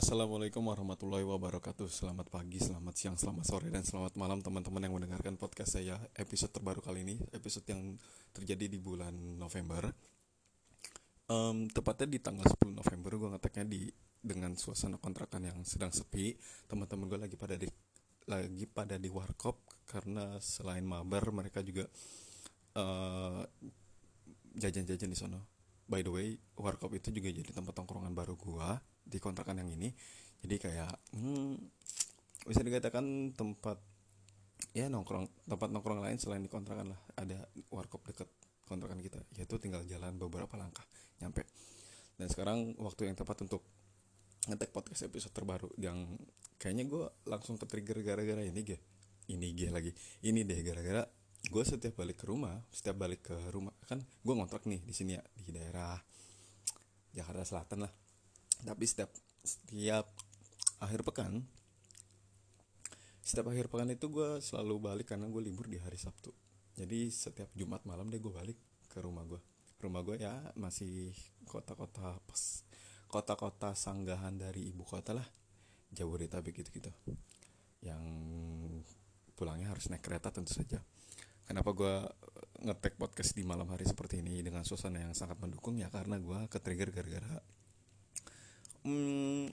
Assalamualaikum warahmatullahi wabarakatuh. Selamat pagi, selamat siang, selamat sore, dan selamat malam teman-teman yang mendengarkan podcast saya Episode terbaru kali ini, episode yang terjadi di bulan November. Um, Tepatnya di tanggal 10 November gue ngeteknya di dengan suasana kontrakan yang sedang sepi. Teman-teman gue lagi pada di lagi pada di warkop Karena selain mabar mereka juga uh, jajan-jajan di sana by the way warkop itu juga jadi tempat tongkrongan baru gua di kontrakan yang ini jadi kayak hmm, bisa dikatakan tempat ya nongkrong tempat nongkrong lain selain di kontrakan lah ada warkop deket kontrakan kita yaitu tinggal jalan beberapa langkah nyampe. Dan sekarang waktu yang tepat untuk ngetek podcast episode terbaru yang kayaknya gue langsung ke trigger gara-gara ini ge. Ini ge lagi. Ini deh gara-gara gue setiap balik ke rumah setiap balik ke rumah kan gue ngontrak nih di sini ya di daerah Jakarta Selatan lah tapi setiap setiap akhir pekan setiap akhir pekan itu gue selalu balik karena gue libur di hari Sabtu. Jadi setiap Jumat malam deh gue balik ke rumah gue rumah gue ya masih kota-kota pas kota-kota sanggahan dari ibu kota lah. Jabodetabek gitu gitu yang pulangnya harus naik kereta tentu saja. Kenapa gue ngetek podcast di malam hari seperti ini dengan suasana yang sangat mendukung? Ya karena gue ketrigger gara-gara hmm,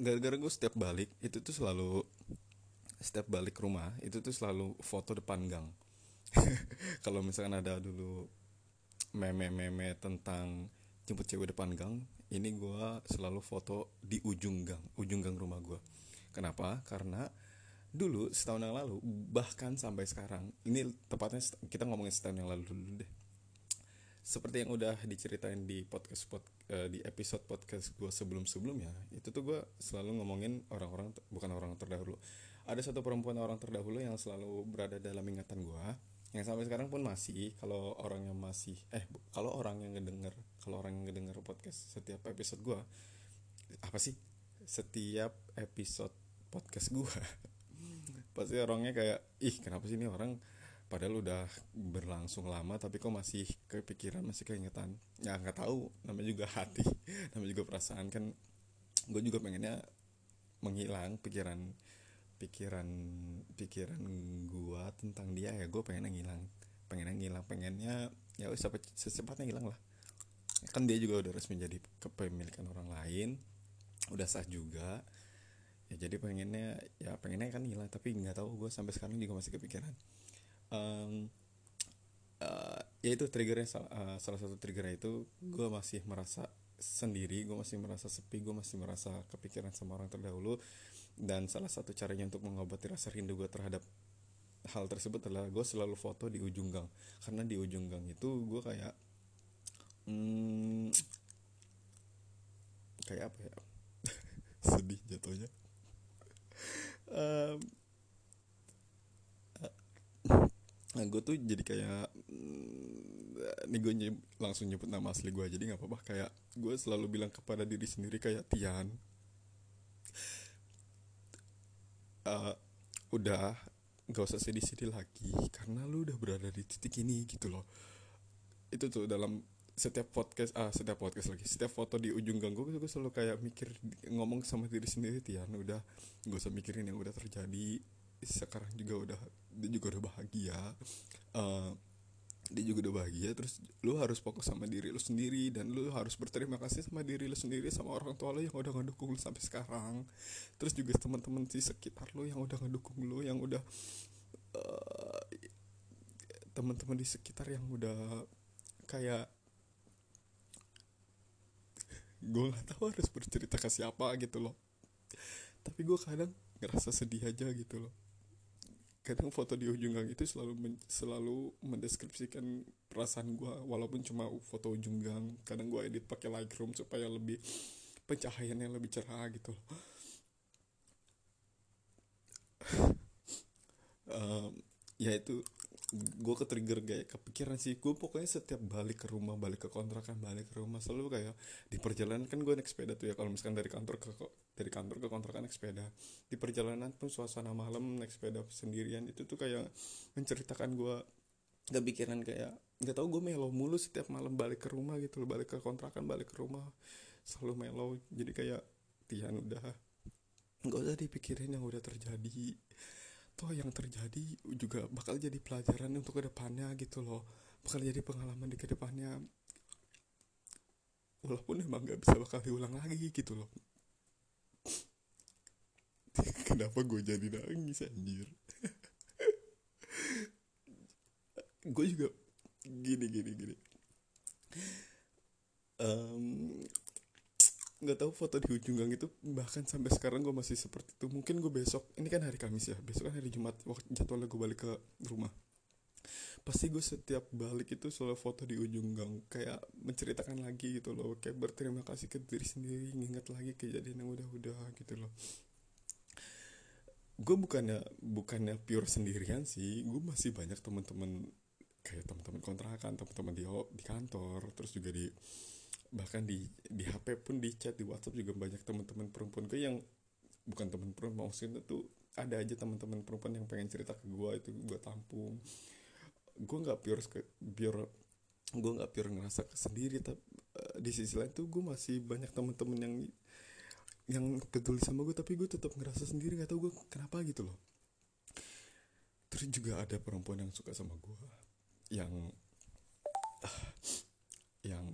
gara-gara gue setiap balik itu tuh selalu setiap balik rumah itu tuh selalu foto depan gang. Kalau misalkan ada dulu meme-meme tentang jemput cewek depan gang ini gue selalu foto di ujung gang ujung gang rumah gue kenapa? Karena dulu setahun yang lalu bahkan sampai sekarang ini tepatnya kita ngomongin setahun yang lalu dulu deh seperti yang udah diceritain di podcast pod, uh, di episode podcast gue sebelum sebelumnya itu tuh gue selalu ngomongin orang-orang bukan orang terdahulu. Ada satu perempuan orang terdahulu yang selalu berada dalam ingatan gue yang sampai sekarang pun masih kalau orang yang masih eh kalau orang yang ngedenger kalau orang yang ngedenger podcast setiap episode gue apa sih? Setiap episode podcast gue pasti orangnya kayak ih kenapa sih ini orang padahal udah berlangsung lama tapi kok masih kepikiran masih keingetan. Ya nggak tahu namanya juga hati namanya juga perasaan. Kan gue juga pengennya menghilang pikiran pikiran pikiran gue tentang dia. Ya gue pengen ngilang pengen ngilang pengennya ya wes secepatnya hilang lah. Kan dia juga udah resmi jadi kepemilikan orang lain udah sah juga. Ya jadi pengennya ya pengennya kan hilang tapi nggak tahu gue sampai sekarang juga masih kepikiran um, uh, ya itu triggernya uh, salah satu triggernya itu gue masih merasa sendiri gue masih merasa sepi gue masih merasa kepikiran sama orang terdahulu. Dan salah satu caranya untuk mengobati rasa rindu gue terhadap hal tersebut adalah gue selalu foto di ujung gang. Karena di ujung gang itu gue kayak hmm, kayak apa ya? Sedih jatuhnya. Um, nah gue tuh jadi kayak ini gue nyeb, langsung nyebut nama asli gue jadi nggak apa-apa. Kayak gue selalu bilang kepada diri sendiri kayak Tian uh, udah gak usah sedih-sedih lagi karena lu udah berada di titik ini gitu loh. Itu tuh dalam setiap podcast ah setiap podcast lagi setiap foto di ujung gang gue gue selalu kayak mikir ngomong sama diri sendiri Tian udah gak usah mikirin yang udah terjadi sekarang juga udah dia juga udah bahagia. Uh, dia juga udah bahagia terus lu harus fokus sama diri lu sendiri dan lu harus berterima kasih sama diri lu sendiri sama orang tua lu yang udah ngedukung lu sampai sekarang. Terus juga teman-teman di sekitar lu yang udah ngedukung lu yang udah uh, teman-teman di sekitar yang udah kayak gue nggak tahu harus bercerita ke siapa gitu loh. Tapi gue kadang ngerasa sedih aja gitu loh kadang foto di ujung gang itu selalu men selalu mendeskripsikan perasaan gue walaupun cuma foto ujung gang. Kadang gue edit pakai Lightroom supaya lebih pencahayaannya lebih cerah gitu. Um, ya itu gue ke trigger kayak kepikiran sih. Gue pokoknya setiap balik ke rumah balik ke kontrakan balik ke rumah selalu kayak di perjalanan kan gue naik sepeda tuh ya. Kalau misalkan dari kantor ke dari kantor ke kontrakan naik sepeda. Di perjalanan pun suasana malam naik sepeda sendirian itu tuh kayak menceritakan gue gak pikiran kayak nggak tau gue melo mulu setiap malam balik ke rumah gitu loh. Balik ke kontrakan balik ke rumah selalu melo. Jadi kayak pengertian udah. Nggak usah dipikirin yang udah terjadi toh yang terjadi juga bakal jadi pelajaran untuk ke depannya gitu loh. Bakal jadi pengalaman di ke depannya. Walaupun emang nggak bisa bakal diulang lagi gitu loh. Kenapa gue jadi nangis anjir? Gue juga gini gini gini nggak tahu foto di ujung gang itu bahkan sampai sekarang gue masih seperti itu. Mungkin gue besok ini kan hari Kamis ya besok kan hari Jumat waktu jadwalnya gue balik ke rumah. Pasti gue setiap balik itu selalu foto di ujung gang kayak menceritakan lagi gitu loh kayak berterima kasih ke diri sendiri nginget lagi kejadian yang udah-udah gitu loh. Gue bukannya bukannya pure sendirian sih gue masih banyak teman-teman kayak teman-teman kontrakan teman-teman di di kantor terus juga di bahkan di di HP pun di chat di WhatsApp juga banyak teman-teman perempuan gue yang bukan teman perempuan maksudnya tuh ada aja teman-teman perempuan yang pengen cerita ke gue itu gue tampung. Gue nggak pure pure gue nggak pure ngerasa sendiri tapi uh, di sisi lain tuh gue masih banyak teman-teman yang yang peduli sama gue tapi gue tetap ngerasa sendiri nggak tahu gue kenapa gitu loh. Terus juga ada perempuan yang suka sama gue yang uh, yang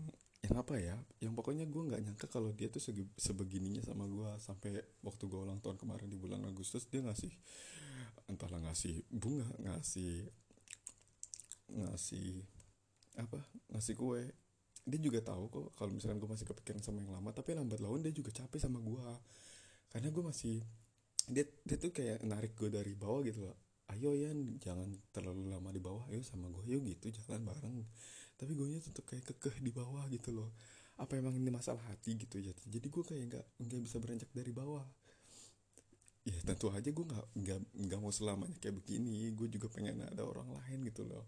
yang apa ya yang pokoknya gue nggak nyangka kalau dia tuh segi, sebegininya sama gue sampai waktu gue ulang tahun kemarin di bulan Agustus dia ngasih entahlah ngasih bunga ngasih ngasih apa ngasih kue. Dia juga tahu kok kalau misalkan gue masih kepikiran sama yang lama tapi lambat laun dia juga capek sama gue karena gue masih dia dia tuh kayak narik gue dari bawah gitu loh. Ayo ya jangan terlalu lama di bawah ayo sama gue yuk gitu jalan bareng tapi gue nya tetap kayak kekeh di bawah gitu loh. Apa emang ini masalah hati gitu ya? Jadi gue kayak nggak nggak bisa beranjak dari bawah. Ya tentu aja gue nggak nggak nggak mau selamanya kayak begini. Gue juga pengen ada orang lain gitu loh.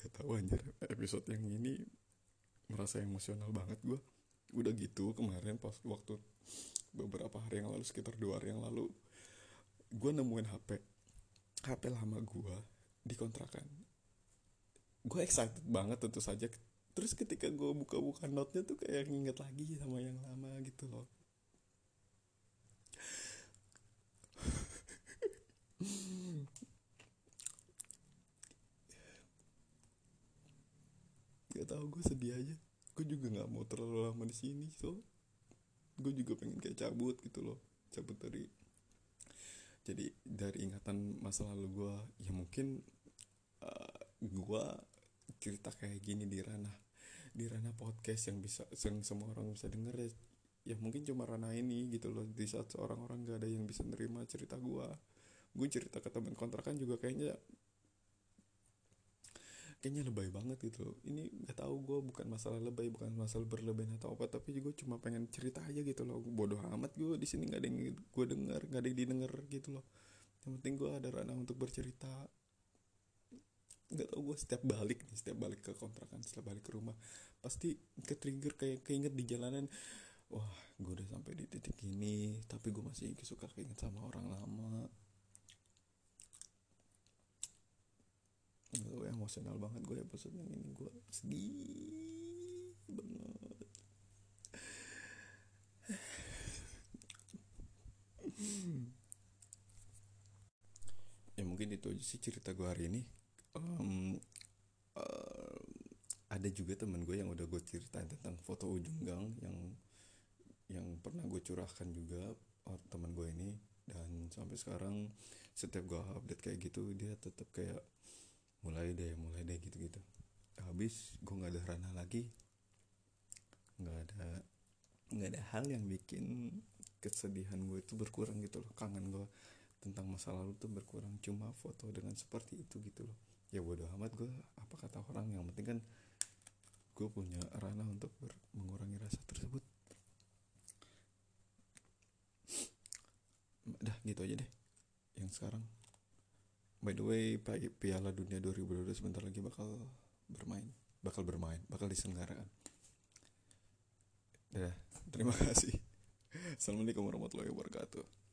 Gak tahu anjir episode yang ini merasa emosional banget gue. Udah gitu kemarin pas waktu beberapa hari yang lalu sekitar dua hari yang lalu gue nemuin HP HP lama gue di kontrakan gue excited banget tentu saja. Terus ketika gue buka-buka notnya tuh kayak nginget lagi sama yang lama gitu loh. Gak tau gue sedih aja. Gue juga nggak mau terlalu lama di sini so. Gue juga pengen kayak cabut gitu loh. Cabut dari jadi dari ingatan masa lalu gue ya mungkin uh, eh, gue cerita kayak gini di ranah di ranah podcast yang bisa yang semua orang bisa denger ya. Ya mungkin cuma ranah ini gitu loh. Di saat seorang orang gak ada yang bisa nerima cerita gue gue cerita ke teman kontrakan juga kayaknya kayaknya lebay banget gitu ini gak tahu gue bukan masalah lebay bukan masalah berlebihan atau apa tapi gue cuma pengen cerita aja gitu loh. Bodoh amat gue di sini nggak ada yang gue dengar nggak ada yang didengar gitu loh. Yang penting gue ada ranah untuk bercerita nggak tau gue setiap balik nih setiap balik ke kontrakan setelah balik ke rumah pasti ke trigger kayak keinget di jalanan wah gue udah sampai di titik ini tapi gue masih suka keinget sama orang lama. Gue emosional banget gue episode yang ini gue sedih banget. Ya mungkin itu aja sih cerita gue hari ini um, uh, ada juga temen gue yang udah gue ceritain tentang foto ujung gang yang yang pernah gue curahkan juga oh, teman gue ini. Dan sampai sekarang setiap gue update kayak gitu dia tetap kayak mulai deh mulai deh gitu gitu habis gue nggak ada ranah lagi. Nggak ada nggak ada hal yang bikin kesedihan gue itu berkurang gitu loh. Kangen gue tentang masa lalu tuh berkurang. Cuma foto dengan seperti itu gitu loh ya bodo amat gue apa kata orang? Yang penting kan gue punya ranah untuk mengurangi rasa tersebut. Dah gitu aja deh. Yang sekarang. By the way Piala Dunia 2022 sebentar lagi bakal bermain. Bakal bermain bakal diselenggarakan. Dadah, terima kasih. Assalamualaikum warahmatullahi wabarakatuh